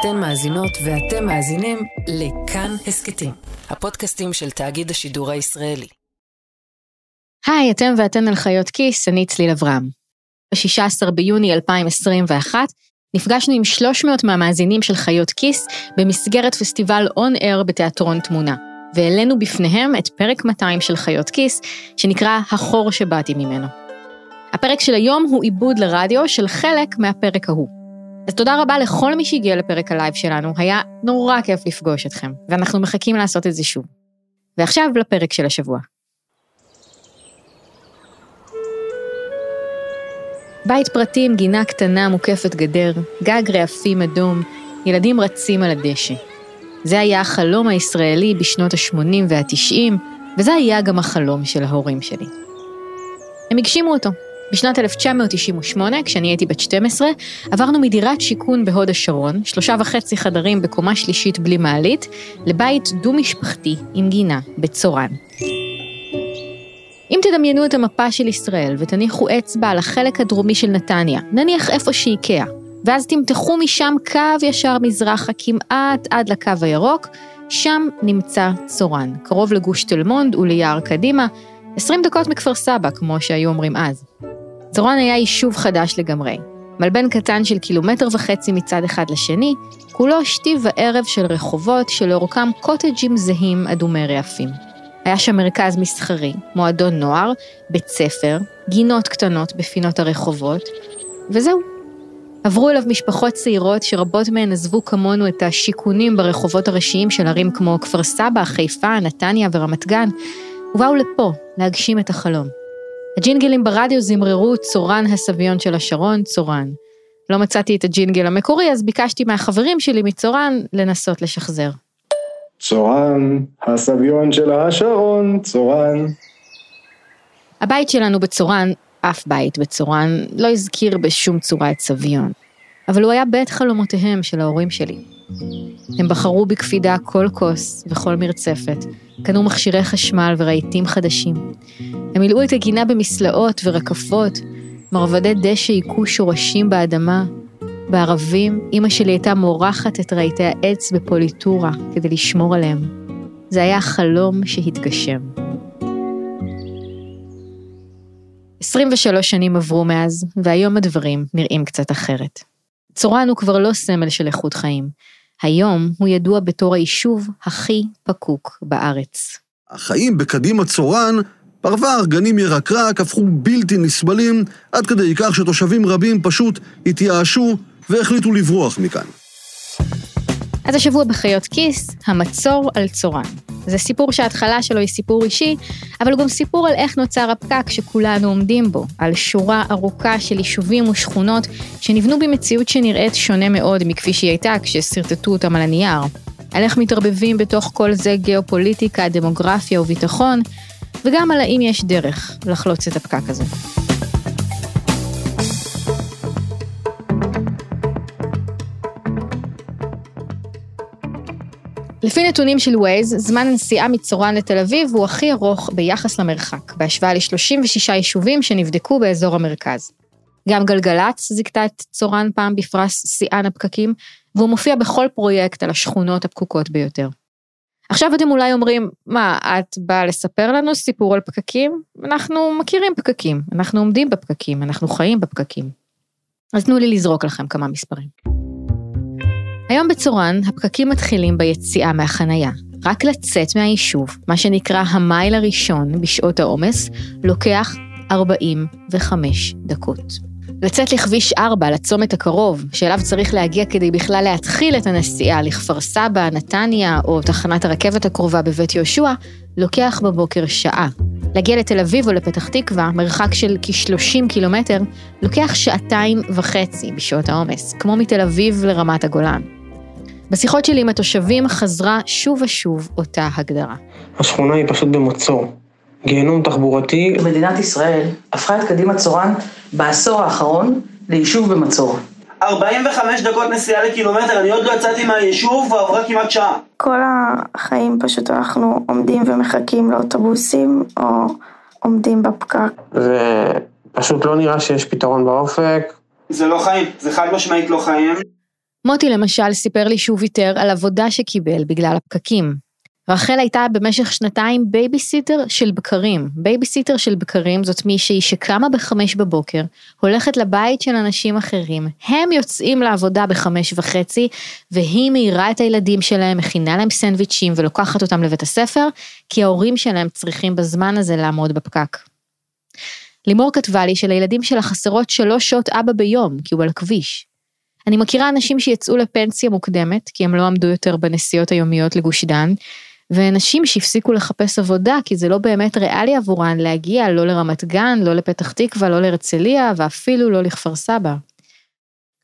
אתן מאזינות ואתם מאזינים לכאן הסכתים, הפודקאסטים של תאגיד השידור הישראלי. היי, אתם ואתן על חיות כיס, אני צליל אברהם. ב-16 ביוני 2021 נפגשנו עם 300 מהמאזינים של חיות כיס במסגרת פסטיבל און אר בתיאטרון תמונה, והעלינו בפניהם את פרק 200 של חיות כיס, שנקרא החור שבאתי ממנו. הפרק של היום הוא עיבוד לרדיו של חלק מהפרק ההוא. אז תודה רבה לכל מי שהגיע לפרק הלייב שלנו, היה נורא כיף לפגוש אתכם, ואנחנו מחכים לעשות את זה שוב. ועכשיו לפרק של השבוע. בית פרטי עם גינה קטנה מוקפת גדר, גג רעפים אדום, ילדים רצים על הדשא. זה היה החלום הישראלי בשנות ה-80 וה-90, וזה היה גם החלום של ההורים שלי. הם הגשימו אותו. בשנת 1998, כשאני הייתי בת 12, עברנו מדירת שיכון בהוד השרון, שלושה וחצי חדרים בקומה שלישית בלי מעלית, לבית דו-משפחתי עם גינה בצורן. אם תדמיינו את המפה של ישראל ותניחו אצבע על החלק הדרומי של נתניה, נניח איפה שאיקאה, ואז תמתחו משם קו ישר מזרחה כמעט עד לקו הירוק, שם נמצא צורן, קרוב לגוש תל מונד וליער קדימה, 20 דקות מכפר סבא, כמו שהיו אומרים אז. צורן היה יישוב חדש לגמרי. מלבן קטן של קילומטר וחצי מצד אחד לשני, כולו שתי וערב של רחובות שלאורכם קוטג'ים זהים אדומי רעפים. היה שם מרכז מסחרי, מועדון נוער, בית ספר, גינות קטנות בפינות הרחובות, וזהו. עברו אליו משפחות צעירות שרבות מהן עזבו כמונו את השיכונים ברחובות הראשיים של ערים כמו כפר סבא, חיפה, נתניה ורמת גן, ובאו לפה להגשים את החלום. הג'ינגלים ברדיו זמררו צורן הסביון של השרון, צורן. לא מצאתי את הג'ינגל המקורי, אז ביקשתי מהחברים שלי מצורן לנסות לשחזר. צורן, הסביון של השרון, צורן. הבית שלנו בצורן, אף בית בצורן, לא הזכיר בשום צורה את סביון. אבל הוא היה בית חלומותיהם של ההורים שלי. הם בחרו בקפידה כל כוס וכל מרצפת, קנו מכשירי חשמל ורהיטים חדשים. הם מילאו את הגינה במסלעות ורקפות, מרבדי דשא היכו שורשים באדמה. בערבים, אימא שלי הייתה מורחת את רהיטי העץ בפוליטורה כדי לשמור עליהם. זה היה חלום שהתגשם. 23 שנים עברו מאז, והיום הדברים נראים קצת אחרת. צורן הוא כבר לא סמל של איכות חיים. היום הוא ידוע בתור היישוב הכי פקוק בארץ. החיים בקדימה צורן, פרבר, גנים ירקרק, הפכו בלתי נסבלים, עד כדי כך שתושבים רבים פשוט התייאשו והחליטו לברוח מכאן. אז השבוע בחיות כיס, המצור על צורן. זה סיפור שההתחלה שלו היא סיפור אישי, אבל הוא גם סיפור על איך נוצר הפקק שכולנו עומדים בו, על שורה ארוכה של יישובים ושכונות שנבנו במציאות שנראית שונה מאוד מכפי שהיא הייתה כששרטטו אותם על הנייר. על איך מתערבבים בתוך כל זה גיאופוליטיקה, דמוגרפיה וביטחון, וגם על האם יש דרך לחלוץ את הפקק הזה. לפי נתונים של ווייז, זמן הנסיעה מצורן לתל אביב הוא הכי ארוך ביחס למרחק, בהשוואה ל-36 יישובים שנבדקו באזור המרכז. גם גלגלצ זיכתה את צורן פעם בפרס שיאן הפקקים, והוא מופיע בכל פרויקט על השכונות הפקוקות ביותר. עכשיו אתם אולי אומרים, מה, את באה לספר לנו סיפור על פקקים? אנחנו מכירים פקקים, אנחנו עומדים בפקקים, אנחנו חיים בפקקים. אז תנו לי לזרוק לכם כמה מספרים. היום בצורן הפקקים מתחילים ביציאה מהחנייה. רק לצאת מהיישוב, מה שנקרא המייל הראשון בשעות העומס, לוקח 45 דקות. לצאת לכביש 4, לצומת הקרוב, שאליו צריך להגיע כדי בכלל להתחיל את הנסיעה לכפר סבא, נתניה או תחנת הרכבת הקרובה בבית יהושע, לוקח בבוקר שעה. להגיע לתל אביב או לפתח תקווה, מרחק של כ-30 קילומטר, לוקח שעתיים וחצי בשעות העומס, כמו מתל אביב לרמת הגולן. בשיחות שלי עם התושבים חזרה שוב ושוב אותה הגדרה. השכונה היא פשוט במצור. גיהנום תחבורתי. מדינת ישראל הפכה את קדימה צורן בעשור האחרון ליישוב במצור. 45 דקות נסיעה לקילומטר, אני עוד לא יצאתי מהיישוב ועברה כמעט שעה. כל החיים פשוט אנחנו עומדים ומחכים לאוטובוסים או עומדים בפקק. זה פשוט לא נראה שיש פתרון באופק. זה לא חיים, זה חד משמעית לא חיים. מוטי למשל סיפר לי שהוא ויתר על עבודה שקיבל בגלל הפקקים. רחל הייתה במשך שנתיים בייביסיטר של בקרים. בייביסיטר של בקרים זאת מישהי שקמה בחמש בבוקר, הולכת לבית של אנשים אחרים, הם יוצאים לעבודה בחמש וחצי, והיא מעירה את הילדים שלהם, מכינה להם סנדוויצ'ים ולוקחת אותם לבית הספר, כי ההורים שלהם צריכים בזמן הזה לעמוד בפקק. לימור כתבה לי שלילדים שלה חסרות שלוש שעות אבא ביום, כי הוא על הכביש. אני מכירה אנשים שיצאו לפנסיה מוקדמת, כי הם לא עמדו יותר בנסיעות היומיות לגוש דן, ונשים שהפסיקו לחפש עבודה, כי זה לא באמת ריאלי עבורן להגיע לא לרמת גן, לא לפתח תקווה, לא להרצליה, ואפילו לא לכפר סבא.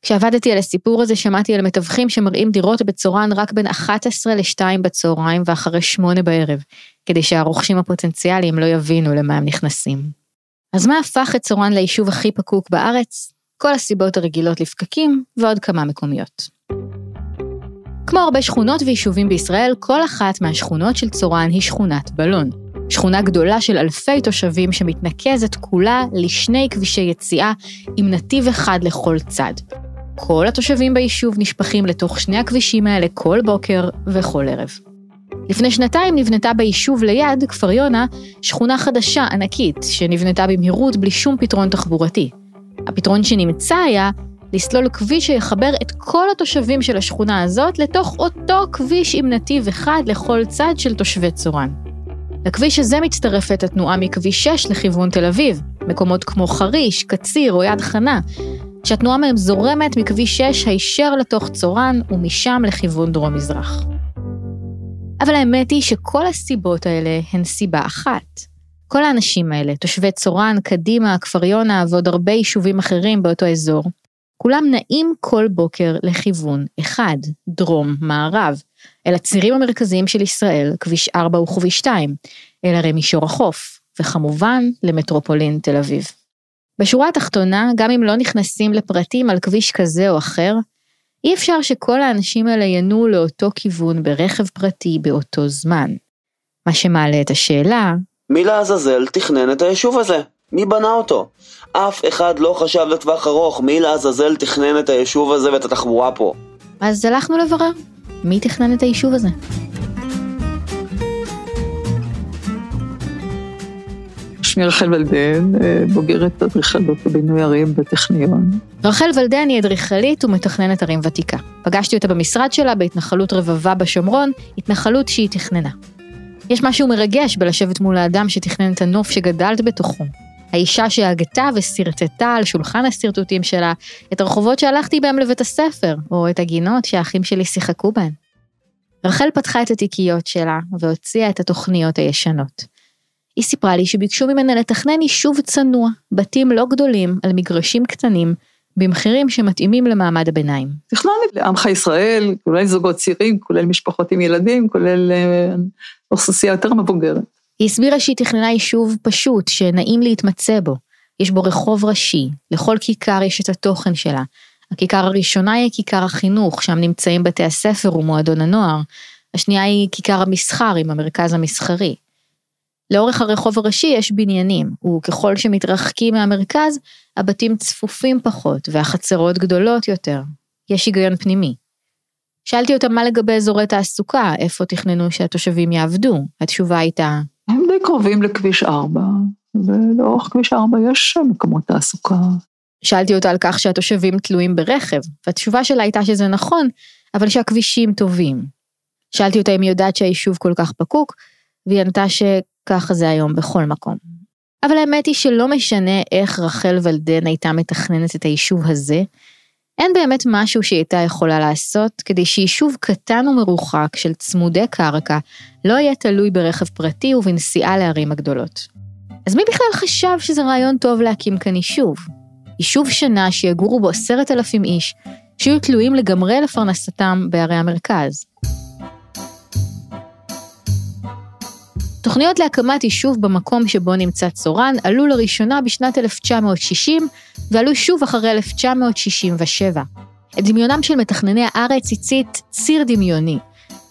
כשעבדתי על הסיפור הזה, שמעתי על מתווכים שמראים דירות בצורן רק בין 11 ל-2 בצהריים ואחרי 8 בערב, כדי שהרוכשים הפוטנציאליים לא יבינו למה הם נכנסים. אז מה הפך את צורן ליישוב הכי פקוק בארץ? כל הסיבות הרגילות לפקקים ועוד כמה מקומיות. כמו הרבה שכונות ויישובים בישראל, כל אחת מהשכונות של צורן היא שכונת בלון. שכונה גדולה של אלפי תושבים שמתנקזת כולה לשני כבישי יציאה עם נתיב אחד לכל צד. כל התושבים ביישוב נשפכים לתוך שני הכבישים האלה כל בוקר וכל ערב. לפני שנתיים נבנתה ביישוב ליד, כפר יונה, שכונה חדשה ענקית, שנבנתה במהירות בלי שום פתרון תחבורתי. הפתרון שנמצא היה לסלול כביש שיחבר את כל התושבים של השכונה הזאת לתוך אותו כביש עם נתיב אחד לכל צד של תושבי צורן. לכביש הזה מצטרפת התנועה מכביש 6 לכיוון תל אביב, מקומות כמו חריש, קציר או יד חנה, שהתנועה מהם זורמת מכביש 6 הישר לתוך צורן ומשם לכיוון דרום-מזרח. אבל האמת היא שכל הסיבות האלה הן סיבה אחת. כל האנשים האלה, תושבי צורן, קדימה, כפר יונה ועוד הרבה יישובים אחרים באותו אזור, כולם נעים כל בוקר לכיוון אחד, דרום-מערב, אל הצירים המרכזיים של ישראל, כביש 4 וכביש 2, אל הרי מישור החוף, וכמובן למטרופולין תל אביב. בשורה התחתונה, גם אם לא נכנסים לפרטים על כביש כזה או אחר, אי אפשר שכל האנשים האלה ינועו לאותו כיוון ברכב פרטי באותו זמן. מה שמעלה את השאלה, מי לעזאזל תכנן את היישוב הזה? מי בנה אותו? אף אחד לא חשב לטווח ארוך מי לעזאזל תכנן את היישוב הזה ואת התחבורה פה. אז הלכנו לברר, מי תכנן את היישוב הזה? שמי רחל ולדן, אה, בוגרת אדריכלות ובינוי ערים בטכניון. רחל ולדן היא אדריכלית ומתכננת ערים ותיקה. פגשתי אותה במשרד שלה בהתנחלות רבבה בשומרון, התנחלות שהיא תכננה. יש משהו מרגש בלשבת מול האדם שתכנן את הנוף שגדלת בתוכו. האישה שהגתה ושרטטה על שולחן השרטוטים שלה את הרחובות שהלכתי בהם לבית הספר, או את הגינות שהאחים שלי שיחקו בהן. רחל פתחה את התיקיות שלה והוציאה את התוכניות הישנות. היא סיפרה לי שביקשו ממנה לתכנן יישוב צנוע, בתים לא גדולים, על מגרשים קטנים, במחירים שמתאימים למעמד הביניים. תכננתי לעמך ישראל, כולל זוגות צעירים, כולל משפחות עם ילדים, כולל אה, אוכלוסייה יותר מבוגרת. היא הסבירה שהיא תכננה יישוב פשוט, שנעים להתמצא בו. יש בו רחוב ראשי, לכל כיכר יש את התוכן שלה. הכיכר הראשונה היא כיכר החינוך, שם נמצאים בתי הספר ומועדון הנוער. השנייה היא כיכר המסחר עם המרכז המסחרי. לאורך הרחוב הראשי יש בניינים, וככל שמתרחקים מהמרכז, הבתים צפופים פחות והחצרות גדולות יותר. יש היגיון פנימי. שאלתי אותם מה לגבי אזורי תעסוקה, איפה תכננו שהתושבים יעבדו. התשובה הייתה... הם די קרובים לכביש 4, ולאורך כביש 4 יש מקומות תעסוקה. שאלתי אותה על כך שהתושבים תלויים ברכב, והתשובה שלה הייתה שזה נכון, אבל שהכבישים טובים. שאלתי אותה אם היא יודעת שהיישוב כל כך פקוק, והיא ענתה שככה זה היום בכל מקום. אבל האמת היא שלא משנה איך רחל ולדן הייתה מתכננת את היישוב הזה, אין באמת משהו שהיא הייתה יכולה לעשות כדי שיישוב קטן ומרוחק של צמודי קרקע לא יהיה תלוי ברכב פרטי ובנסיעה לערים הגדולות. אז מי בכלל חשב שזה רעיון טוב להקים כאן יישוב? יישוב שנה שיגורו בו עשרת אלפים איש, שיהיו תלויים לגמרי לפרנסתם בערי המרכז. תוכניות להקמת יישוב במקום שבו נמצא צורן עלו לראשונה בשנת 1960 ועלו שוב אחרי 1967. את דמיונם של מתכנני הארץ הצית ציר דמיוני,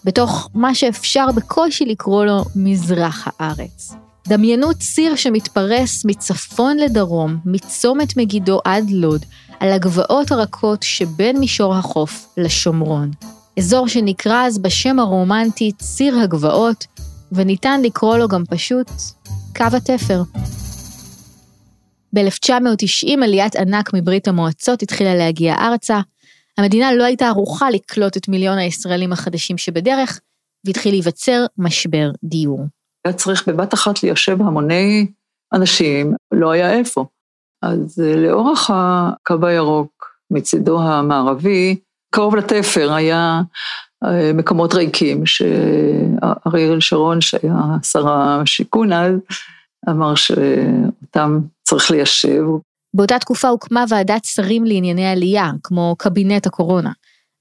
בתוך מה שאפשר בקושי לקרוא לו מזרח הארץ. דמיינו ציר שמתפרס מצפון לדרום, מצומת מגידו עד לוד, על הגבעות הרכות שבין מישור החוף לשומרון. אזור שנקרא אז בשם הרומנטי ציר הגבעות, וניתן לקרוא לו גם פשוט קו התפר. ב-1990 עליית ענק מברית המועצות התחילה להגיע ארצה. המדינה לא הייתה ערוכה לקלוט את מיליון הישראלים החדשים שבדרך, והתחיל להיווצר משבר דיור. היה צריך בבת אחת ליישב המוני אנשים, לא היה איפה. אז אה, לאורך הקו הירוק, מצידו המערבי, קרוב לתפר היה מקומות ריקים, שאריאל שרון, שהיה שר השיכון אז, אמר שאותם צריך ליישב. באותה תקופה הוקמה ועדת שרים לענייני עלייה, כמו קבינט הקורונה,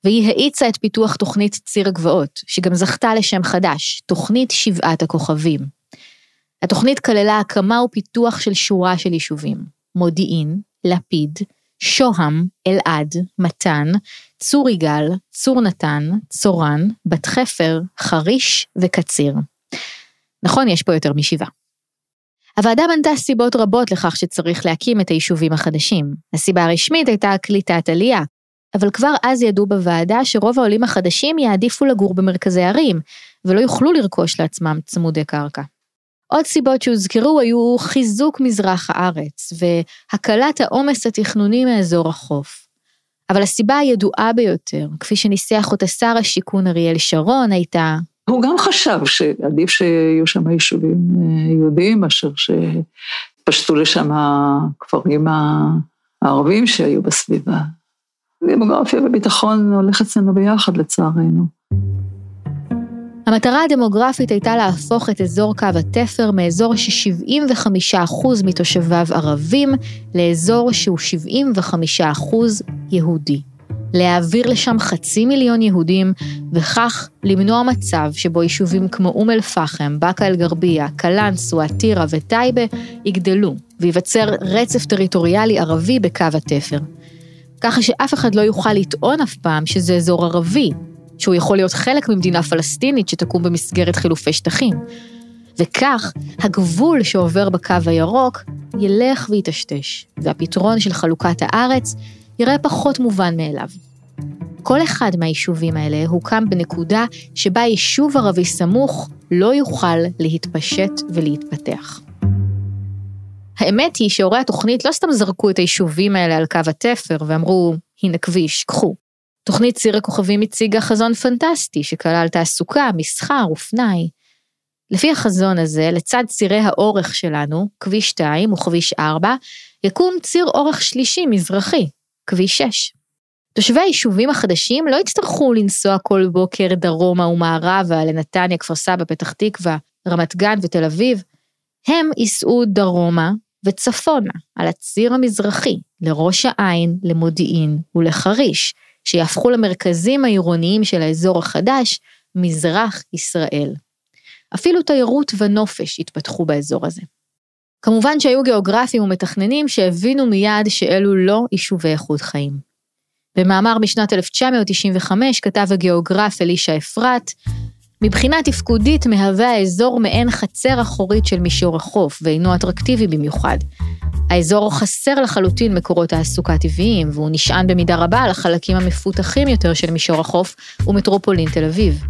והיא האיצה את פיתוח תוכנית ציר הגבעות, שגם זכתה לשם חדש, תוכנית שבעת הכוכבים. התוכנית כללה הקמה ופיתוח של שורה של יישובים, מודיעין, לפיד, שוהם, אלעד, מתן, צור יגאל, צור נתן, צורן, בת חפר, חריש וקציר. נכון, יש פה יותר משבעה. הוועדה מנתה סיבות רבות לכך שצריך להקים את היישובים החדשים. הסיבה הרשמית הייתה קליטת עלייה, אבל כבר אז ידעו בוועדה שרוב העולים החדשים יעדיפו לגור במרכזי ערים, ולא יוכלו לרכוש לעצמם צמודי קרקע. עוד סיבות שהוזכרו היו חיזוק מזרח הארץ והקלת העומס התכנוני מאזור החוף. אבל הסיבה הידועה ביותר, כפי שניסח אותה שר השיכון אריאל שרון, הייתה... הוא גם חשב שעדיף שיהיו שם יישובים אה, יהודיים מאשר שפשטו לשם הכפרים הערבים שהיו בסביבה. דמוגרפיה וביטחון הולך אצלנו ביחד לצערנו. המטרה הדמוגרפית הייתה להפוך את אזור קו התפר מאזור ש-75% מתושביו ערבים לאזור שהוא 75% יהודי. להעביר לשם חצי מיליון יהודים, וכך למנוע מצב שבו יישובים כמו אום אל-פחם, באקה אל-גרבייה, קלנסווה, טירה וטייבה יגדלו, וייווצר רצף טריטוריאלי ערבי בקו התפר. ככה שאף אחד לא יוכל לטעון אף פעם שזה אזור ערבי, שהוא יכול להיות חלק ממדינה פלסטינית שתקום במסגרת חילופי שטחים. וכך, הגבול שעובר בקו הירוק ילך ויטשטש, והפתרון של חלוקת הארץ יראה פחות מובן מאליו. כל אחד מהיישובים האלה הוקם בנקודה שבה יישוב ערבי סמוך לא יוכל להתפשט ולהתפתח. האמת היא שהורי התוכנית לא סתם זרקו את היישובים האלה על קו התפר ואמרו, הנה כביש, קחו. תוכנית ציר הכוכבים הציגה חזון פנטסטי שכלל תעסוקה, מסחר ופנאי. לפי החזון הזה, לצד צירי האורך שלנו, כביש 2 וכביש 4, יקום ציר אורך שלישי מזרחי, כביש 6. תושבי היישובים החדשים לא יצטרכו לנסוע כל בוקר דרומה ומערבה לנתניה, כפר סבא, פתח תקווה, רמת גן ותל אביב. הם ייסעו דרומה וצפונה, על הציר המזרחי, לראש העין, למודיעין ולחריש, שיהפכו למרכזים העירוניים של האזור החדש, מזרח ישראל. אפילו תיירות ונופש התפתחו באזור הזה. כמובן שהיו גיאוגרפים ומתכננים שהבינו מיד שאלו לא יישובי איכות חיים. במאמר משנת 1995 כתב הגיאוגרף אלישע אפרת, מבחינה תפקודית מהווה האזור מעין חצר אחורית של מישור החוף, ואינו אטרקטיבי במיוחד. האזור חסר לחלוטין מקורות תעסוקה טבעיים, והוא נשען במידה רבה על החלקים המפותחים יותר של מישור החוף ומטרופולין תל אביב.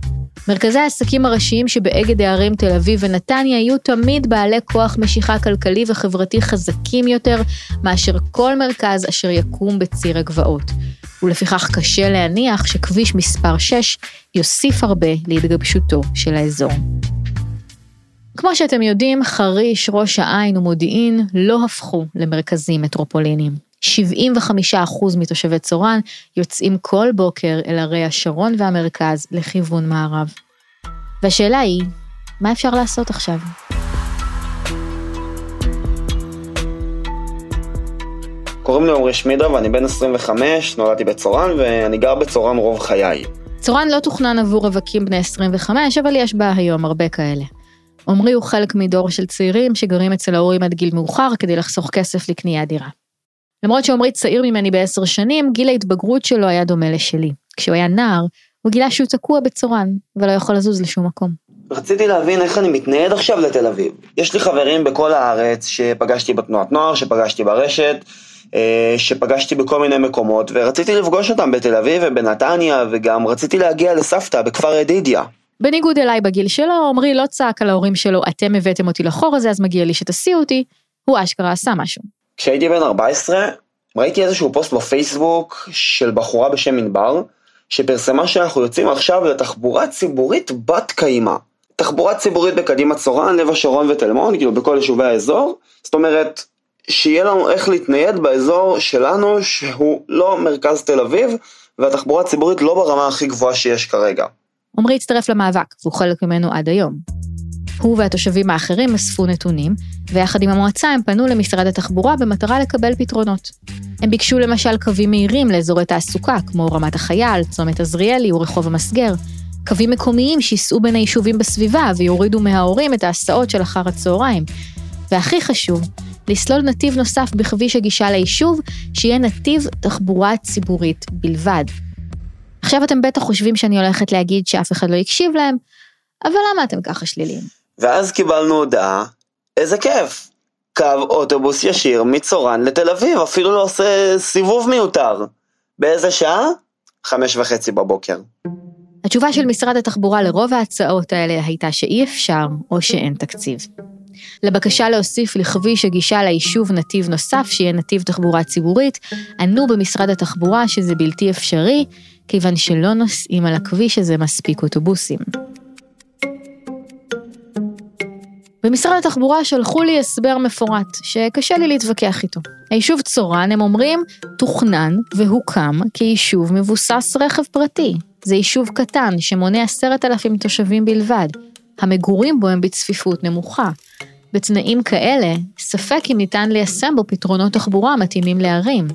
מרכזי העסקים הראשיים שבאגד הערים תל אביב ונתניה יהיו תמיד בעלי כוח משיכה כלכלי וחברתי חזקים יותר מאשר כל מרכז אשר יקום בציר הגבעות. ולפיכך קשה להניח שכביש מספר 6 יוסיף הרבה להתגבשותו של האזור. כמו שאתם יודעים, חריש, ראש העין ומודיעין לא הפכו למרכזים מטרופוליניים. 75% מתושבי צורן יוצאים כל בוקר אל ערי השרון והמרכז לכיוון מערב. והשאלה היא, מה אפשר לעשות עכשיו? קוראים לי עמרי שמידרה ואני בן 25, נולדתי בצורן ואני גר בצורן רוב חיי. צורן לא תוכנן עבור רווקים בני 25, אבל יש בה היום הרבה כאלה. עמרי הוא חלק מדור של צעירים שגרים אצל ההורים עד גיל מאוחר כדי לחסוך כסף לקניית דירה. למרות שעמרי צעיר ממני בעשר שנים, גיל ההתבגרות שלו היה דומה לשלי. כשהוא היה נער, הוא גילה שהוא תקוע בצורן, ולא יכול לזוז לשום מקום. רציתי להבין איך אני מתנייד עכשיו לתל אביב. יש לי חברים בכל הארץ שפגשתי בתנועת נוער, שפגשתי ברשת, שפגשתי בכל מיני מקומות, ורציתי לפגוש אותם בתל אביב ובנתניה, וגם רציתי להגיע לסבתא בכפר ידידיה. בניגוד אליי בגיל שלו, עמרי לא צעק על ההורים שלו, אתם הבאתם אותי לחור הזה, אז מגיע לי שתסיעו אותי, הוא אשכרה עשה משהו. כשהייתי בן 14, ראיתי איזשהו פוסט בפייסבוק של בחורה בשם ענבר, שפרסמה שאנחנו יוצאים עכשיו לתחבורה ציבורית בת קיימא. תחבורה ציבורית בקדימה צורן, לב השרון ותל מונד, כאילו בכל יישובי האזור, זאת אומרת, שיהיה לנו איך להתנייד באזור שלנו שהוא לא מרכז תל אביב, והתחבורה הציבורית לא ברמה הכי גבוהה שיש כרגע. עמרי הצטרף למאבק, והוא חלק ממנו עד היום. הוא והתושבים האחרים אספו נתונים, ויחד עם המועצה הם פנו למשרד התחבורה במטרה לקבל פתרונות. הם ביקשו למשל קווים מהירים לאזורי תעסוקה, כמו רמת החייל, צומת עזריאלי ורחוב המסגר, קווים מקומיים שייסעו בין היישובים בסביבה ויורידו מההורים את ההסעות של אחר הצהריים. והכי חשוב, לסלול נתיב נוסף בכביש הגישה ליישוב, שיהיה נתיב תחבורה ציבורית בלבד. עכשיו אתם בטח חושבים שאני הולכת להגיד שאף אחד לא הקשיב להם, אבל למה אתם ככה שליליים? ואז קיבלנו הודעה, איזה כיף, קו אוטובוס ישיר מצורן לתל אביב, אפילו לא עושה סיבוב מיותר. באיזה שעה? חמש וחצי בבוקר. התשובה של משרד התחבורה לרוב ההצעות האלה הייתה שאי אפשר או שאין תקציב. לבקשה להוסיף לכביש הגישה ליישוב נתיב נוסף, שיהיה נתיב תחבורה ציבורית, ענו במשרד התחבורה שזה בלתי אפשרי, כיוון שלא נוסעים על הכביש הזה מספיק אוטובוסים. במשרד התחבורה שלחו לי הסבר מפורט, שקשה לי להתווכח איתו. היישוב צורן, הם אומרים, תוכנן והוקם כיישוב מבוסס רכב פרטי. זה יישוב קטן שמונה עשרת אלפים תושבים בלבד. המגורים בו הם בצפיפות נמוכה. בתנאים כאלה, ספק אם ניתן ליישם בו פתרונות תחבורה מתאימים לערים.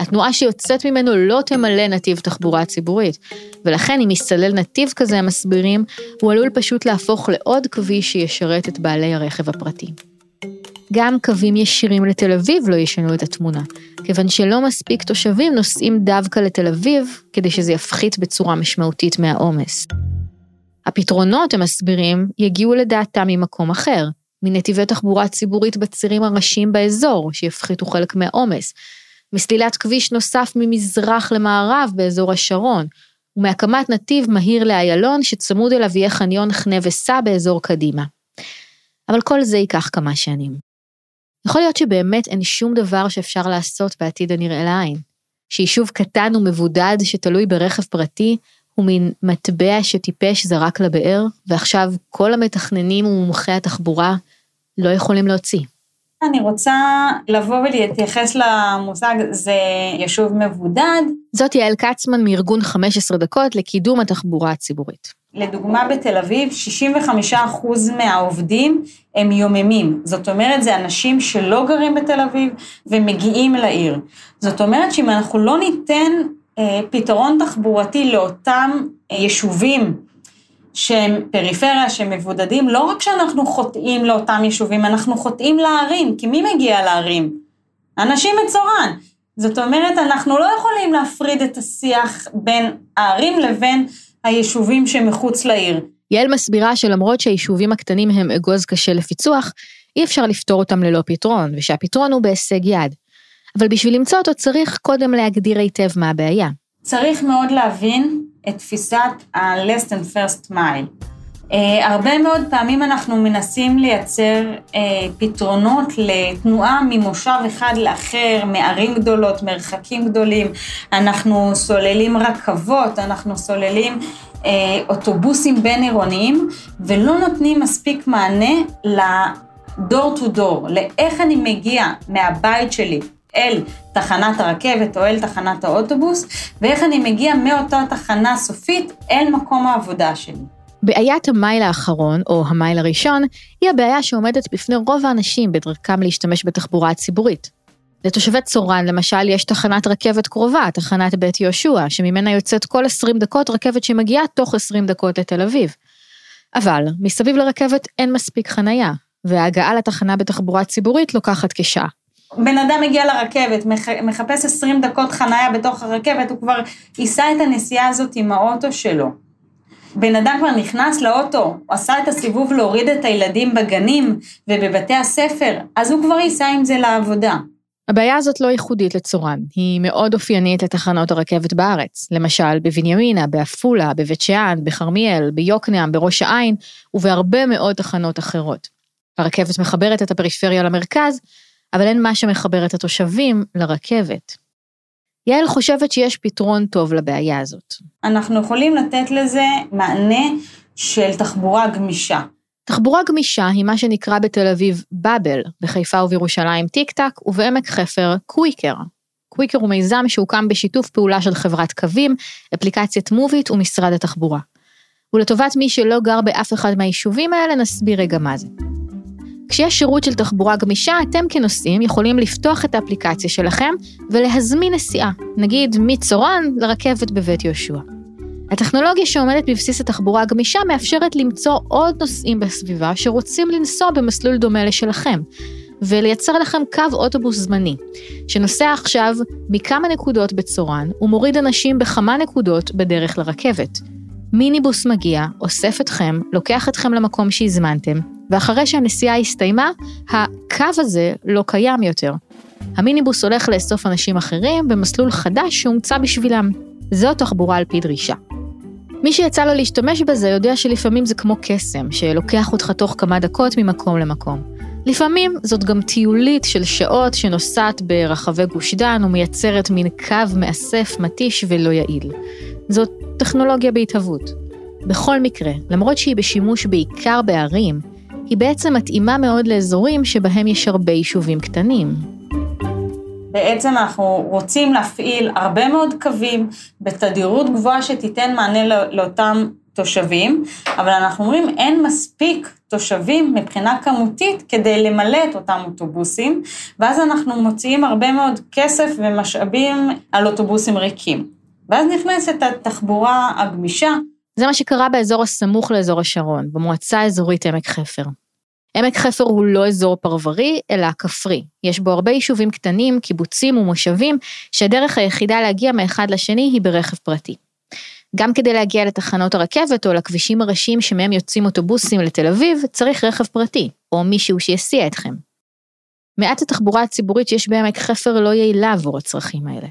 התנועה שיוצאת ממנו לא תמלא נתיב תחבורה ציבורית, ולכן אם יסלל נתיב כזה, הם מסבירים, הוא עלול פשוט להפוך לעוד כביש שישרת את בעלי הרכב הפרטי. גם קווים ישירים לתל אביב לא ישנו את התמונה, כיוון שלא מספיק תושבים נוסעים דווקא לתל אביב, כדי שזה יפחית בצורה משמעותית מהעומס. הפתרונות, הם מסבירים, יגיעו לדעתם ממקום אחר, מנתיבי תחבורה ציבורית בצירים הראשיים באזור, שיפחיתו חלק מהעומס, מסלילת כביש נוסף ממזרח למערב באזור השרון, ומהקמת נתיב מהיר לאיילון שצמוד אליו יהיה חניון חנה וסע באזור קדימה. אבל כל זה ייקח כמה שנים. יכול להיות שבאמת אין שום דבר שאפשר לעשות בעתיד הנראה לעין. שיישוב קטן ומבודד שתלוי ברכב פרטי הוא מין מטבע שטיפש זרק לבאר, ועכשיו כל המתכננים ומומחי התחבורה לא יכולים להוציא. אני רוצה לבוא ולהתייחס למושג זה יישוב מבודד. זאת יעל כצמן מארגון 15 דקות לקידום התחבורה הציבורית. לדוגמה בתל אביב, 65% מהעובדים הם יוממים. זאת אומרת, זה אנשים שלא גרים בתל אביב ומגיעים לעיר. זאת אומרת שאם אנחנו לא ניתן פתרון תחבורתי לאותם אה, יישובים שהם פריפריה, שהם מבודדים, לא רק שאנחנו חוטאים לאותם יישובים, אנחנו חוטאים לערים, כי מי מגיע לערים? אנשים מצורן. זאת אומרת, אנחנו לא יכולים להפריד את השיח בין הערים לבין היישובים שמחוץ לעיר. יעל מסבירה שלמרות שהיישובים הקטנים הם אגוז קשה לפיצוח, אי אפשר לפתור אותם ללא פתרון, ושהפתרון הוא בהישג יד. אבל בשביל למצוא אותו צריך קודם להגדיר היטב מה הבעיה. צריך מאוד להבין את תפיסת ה-less than first mile. Uh, הרבה מאוד פעמים אנחנו מנסים לייצר uh, פתרונות לתנועה ממושב אחד לאחר, מערים גדולות, מרחקים גדולים, אנחנו סוללים רכבות, אנחנו סוללים uh, אוטובוסים בין עירוניים, ולא נותנים מספיק מענה ל-door to door, לאיך אני מגיע מהבית שלי אל תחנת הרכבת או אל תחנת האוטובוס, ואיך אני מגיע מאותה תחנה סופית אל מקום העבודה שלי. בעיית המייל האחרון, או המייל הראשון, היא הבעיה שעומדת בפני רוב האנשים בדרכם להשתמש בתחבורה הציבורית. לתושבי צורן, למשל, יש תחנת רכבת קרובה, תחנת בית יהושע, שממנה יוצאת כל 20 דקות רכבת שמגיעה תוך 20 דקות לתל אביב. אבל, מסביב לרכבת אין מספיק חנייה, וההגעה לתחנה בתחבורה ציבורית לוקחת כשעה. בן אדם מגיע לרכבת, מחפש 20 דקות חנייה בתוך הרכבת, הוא כבר ייסע את הנסיעה הזאת עם האוטו שלו. בן אדם כבר נכנס לאוטו, הוא עשה את הסיבוב להוריד את הילדים בגנים ובבתי הספר, אז הוא כבר ייסע עם זה לעבודה. הבעיה הזאת לא ייחודית לצורן, היא מאוד אופיינית לתחנות הרכבת בארץ, למשל בבנימינה, בעפולה, בבית שאן, בכרמיאל, ביוקנעם, בראש העין ובהרבה מאוד תחנות אחרות. הרכבת מחברת את הפריפריה למרכז, אבל אין מה שמחבר את התושבים לרכבת. יעל חושבת שיש פתרון טוב לבעיה הזאת. אנחנו יכולים לתת לזה מענה של תחבורה גמישה. תחבורה גמישה היא מה שנקרא בתל אביב באבל, בחיפה ובירושלים טיק טק, ובעמק חפר קוויקר. קוויקר הוא מיזם שהוקם בשיתוף פעולה של חברת קווים, אפליקציית מובית ומשרד התחבורה. ולטובת מי שלא גר באף אחד מהיישובים האלה, נסביר רגע מה זה. כשיש שירות של תחבורה גמישה, אתם כנוסעים יכולים לפתוח את האפליקציה שלכם ולהזמין נסיעה, נגיד מצורן לרכבת בבית יהושע. הטכנולוגיה שעומדת בבסיס התחבורה הגמישה מאפשרת למצוא עוד נוסעים בסביבה שרוצים לנסוע במסלול דומה לשלכם, ולייצר לכם קו אוטובוס זמני, שנוסע עכשיו מכמה נקודות בצורן ומוריד אנשים בכמה נקודות בדרך לרכבת. מיניבוס מגיע, אוסף אתכם, לוקח אתכם למקום שהזמנתם, ואחרי שהנסיעה הסתיימה, הקו הזה לא קיים יותר. המיניבוס הולך לאסוף אנשים אחרים במסלול חדש שהומצא בשבילם. זו תחבורה על פי דרישה. מי שיצא לו להשתמש בזה יודע שלפעמים זה כמו קסם, שלוקח אותך תוך כמה דקות ממקום למקום. לפעמים זאת גם טיולית של שעות שנוסעת ברחבי גוש דן ומייצרת מין קו מאסף, מתיש ולא יעיל. זאת טכנולוגיה בהתהוות. בכל מקרה, למרות שהיא בשימוש בעיקר בערים, היא בעצם מתאימה מאוד לאזורים שבהם יש הרבה יישובים קטנים. בעצם אנחנו רוצים להפעיל הרבה מאוד קווים בתדירות גבוהה שתיתן מענה לאותם תושבים, אבל אנחנו אומרים אין מספיק תושבים מבחינה כמותית כדי למלא את אותם אוטובוסים, ואז אנחנו מוציאים הרבה מאוד כסף ומשאבים על אוטובוסים ריקים. ואז נכנסת התחבורה הגמישה. זה מה שקרה באזור הסמוך לאזור השרון, במועצה האזורית עמק חפר. עמק חפר הוא לא אזור פרברי, אלא כפרי. יש בו הרבה יישובים קטנים, קיבוצים ומושבים, שהדרך היחידה להגיע מאחד לשני היא ברכב פרטי. גם כדי להגיע לתחנות הרכבת או לכבישים הראשיים שמהם יוצאים אוטובוסים לתל אביב, צריך רכב פרטי, או מישהו שיסיע אתכם. מעט התחבורה הציבורית שיש בעמק חפר לא יעילה עבור הצרכים האלה.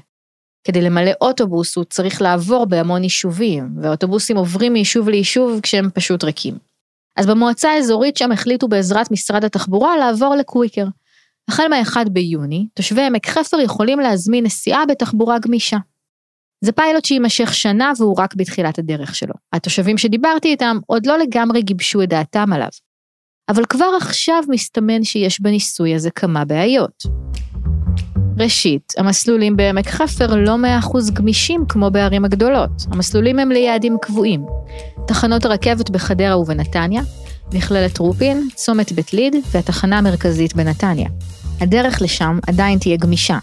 כדי למלא אוטובוס הוא צריך לעבור בהמון יישובים, והאוטובוסים עוברים מיישוב ליישוב כשהם פשוט ריקים. אז במועצה האזורית שם החליטו בעזרת משרד התחבורה לעבור לקוויקר. החל מה-1 ביוני, תושבי עמק חפר יכולים להזמין נסיעה בתחבורה גמישה. זה פיילוט שיימשך שנה והוא רק בתחילת הדרך שלו. התושבים שדיברתי איתם עוד לא לגמרי גיבשו את דעתם עליו. אבל כבר עכשיו מסתמן שיש בניסוי הזה כמה בעיות. ראשית, המסלולים בעמק חפר לא מאה אחוז גמישים כמו בערים הגדולות. המסלולים הם ליעדים קבועים. תחנות הרכבת בחדרה ובנתניה, מכללת רופין, צומת בית ליד והתחנה המרכזית בנתניה. הדרך לשם עדיין תהיה גמישה.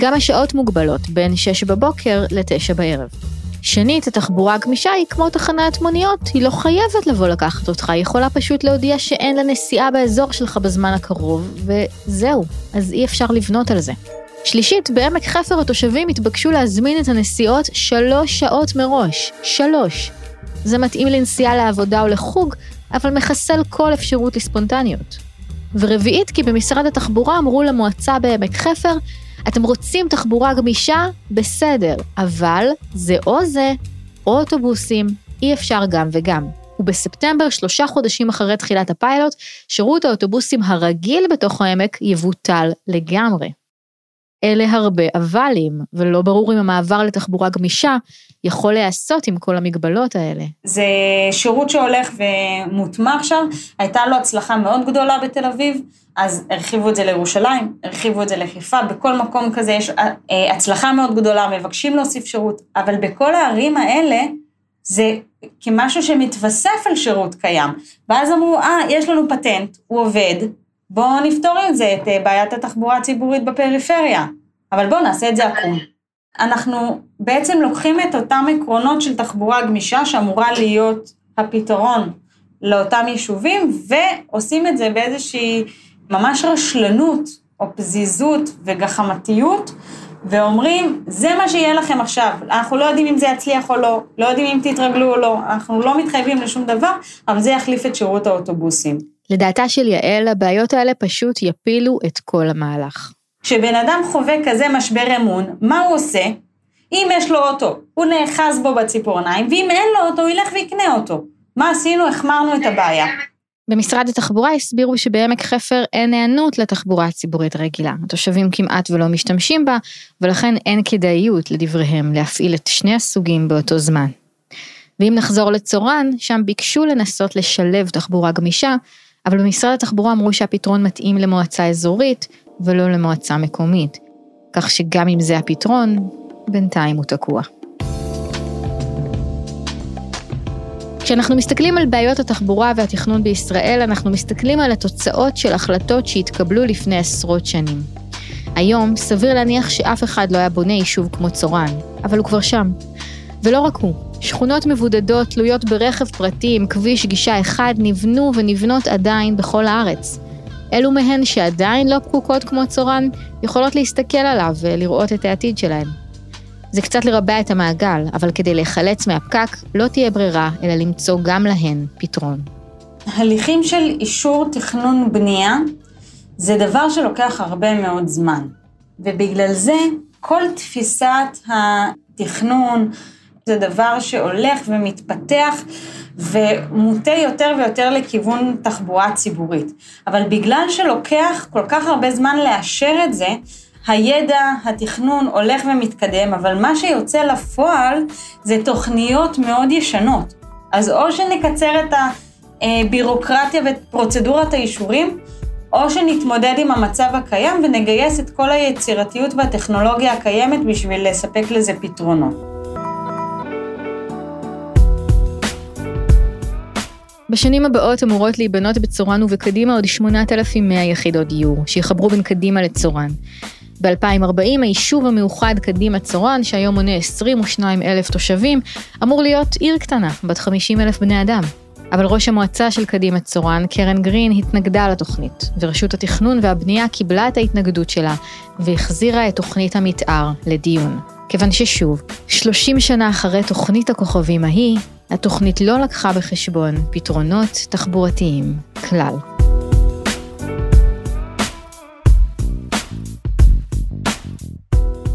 גם השעות מוגבלות בין 6 בבוקר ל-9 בערב. שנית, התחבורה הגמישה היא כמו תחנת מוניות, היא לא חייבת לבוא לקחת אותך, היא יכולה פשוט להודיע שאין לה נסיעה באזור שלך בזמן הקרוב, וזהו, אז אי אפשר לבנות על זה. שלישית, בעמק חפר התושבים התבקשו להזמין את הנסיעות שלוש שעות מראש. שלוש. זה מתאים לנסיעה לעבודה או לחוג, אבל מחסל כל אפשרות לספונטניות. ורביעית, כי במשרד התחבורה אמרו למועצה בעמק חפר אתם רוצים תחבורה גמישה? בסדר, אבל זה או זה, או אוטובוסים, אי אפשר גם וגם. ובספטמבר, שלושה חודשים אחרי תחילת הפיילוט, שירות האוטובוסים הרגיל בתוך העמק יבוטל לגמרי. אלה הרבה אבלים, ולא ברור אם המעבר לתחבורה גמישה יכול להיעשות עם כל המגבלות האלה. זה שירות שהולך ומוטמע עכשיו, הייתה לו הצלחה מאוד גדולה בתל אביב, אז הרחיבו את זה לירושלים, הרחיבו את זה לחיפה, בכל מקום כזה יש אה, הצלחה מאוד גדולה, מבקשים להוסיף שירות, אבל בכל הערים האלה זה כמשהו שמתווסף על שירות קיים. ואז אמרו, אה, יש לנו פטנט, הוא עובד, בואו נפתור עם זה את אה, בעיית התחבורה הציבורית בפריפריה, אבל בואו נעשה את זה עקום. אנחנו בעצם לוקחים את אותם עקרונות של תחבורה גמישה שאמורה להיות הפתרון לאותם יישובים, ועושים את זה באיזושהי ממש רשלנות או פזיזות וגחמתיות, ואומרים, זה מה שיהיה לכם עכשיו, אנחנו לא יודעים אם זה יצליח או לא, לא יודעים אם תתרגלו או לא, אנחנו לא מתחייבים לשום דבר, אבל זה יחליף את שירות האוטובוסים. לדעתה של יעל, הבעיות האלה פשוט יפילו את כל המהלך. כשבן אדם חווה כזה משבר אמון, מה הוא עושה? אם יש לו אוטו, הוא נאחז בו בציפורניים, ואם אין לו אוטו, הוא ילך ויקנה אותו. מה עשינו? החמרנו את הבעיה. במשרד התחבורה הסבירו שבעמק חפר אין היענות לתחבורה הציבורית רגילה. התושבים כמעט ולא משתמשים בה, ולכן אין כדאיות, לדבריהם, להפעיל את שני הסוגים באותו זמן. ואם נחזור לצורן, שם ביקשו לנסות לשלב תחבורה גמישה, אבל במשרד התחבורה אמרו שהפתרון מתאים למועצה אזורית ולא למועצה מקומית. כך שגם אם זה הפתרון, בינתיים הוא תקוע. כשאנחנו מסתכלים על בעיות התחבורה והתכנון בישראל, אנחנו מסתכלים על התוצאות של החלטות שהתקבלו לפני עשרות שנים. היום, סביר להניח שאף אחד לא היה בונה יישוב כמו צורן, אבל הוא כבר שם. ולא רק הוא, שכונות מבודדות תלויות ברכב פרטי עם כביש גישה אחד נבנו ונבנות עדיין בכל הארץ. אלו מהן שעדיין לא פקוקות כמו צורן, יכולות להסתכל עליו ולראות את העתיד שלהם. זה קצת לרבע את המעגל, אבל כדי להיחלץ מהפקק, לא תהיה ברירה, אלא למצוא גם להן פתרון. הליכים של אישור תכנון בנייה זה דבר שלוקח הרבה מאוד זמן, ובגלל זה כל תפיסת התכנון זה דבר שהולך ומתפתח ומוטה יותר ויותר לכיוון תחבורה ציבורית. אבל בגלל שלוקח כל כך הרבה זמן לאשר את זה, הידע, התכנון הולך ומתקדם, אבל מה שיוצא לפועל זה תוכניות מאוד ישנות. אז או שנקצר את הבירוקרטיה ואת פרוצדורת האישורים, או שנתמודד עם המצב הקיים ונגייס את כל היצירתיות והטכנולוגיה הקיימת בשביל לספק לזה פתרונות. בשנים הבאות אמורות להיבנות בצורן ובקדימה עוד 8,100 יחידות דיור, שיחברו בין קדימה לצורן. ב-2040 היישוב המאוחד קדימה צורן, שהיום מונה 22 אלף תושבים, אמור להיות עיר קטנה, בת 50 אלף בני אדם. אבל ראש המועצה של קדימה צורן, קרן גרין, התנגדה לתוכנית, ורשות התכנון והבנייה קיבלה את ההתנגדות שלה, והחזירה את תוכנית המתאר לדיון. כיוון ששוב, 30 שנה אחרי תוכנית הכוכבים ההיא, התוכנית לא לקחה בחשבון פתרונות תחבורתיים כלל.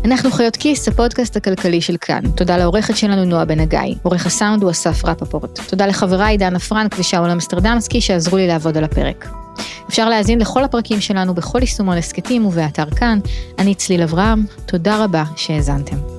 אנחנו חיות כיס, הפודקאסט הכלכלי של כאן. תודה לעורכת שלנו נועה בן הגיא. עורך הסאונד הוא אסף רפפורט. תודה לחבריי דנה פרנק ושאול אמסטרדמסקי שעזרו לי לעבוד על הפרק. אפשר להאזין לכל הפרקים שלנו בכל יישומון הסכתים ובאתר כאן. אני צליל אברהם, תודה רבה שהאזנתם.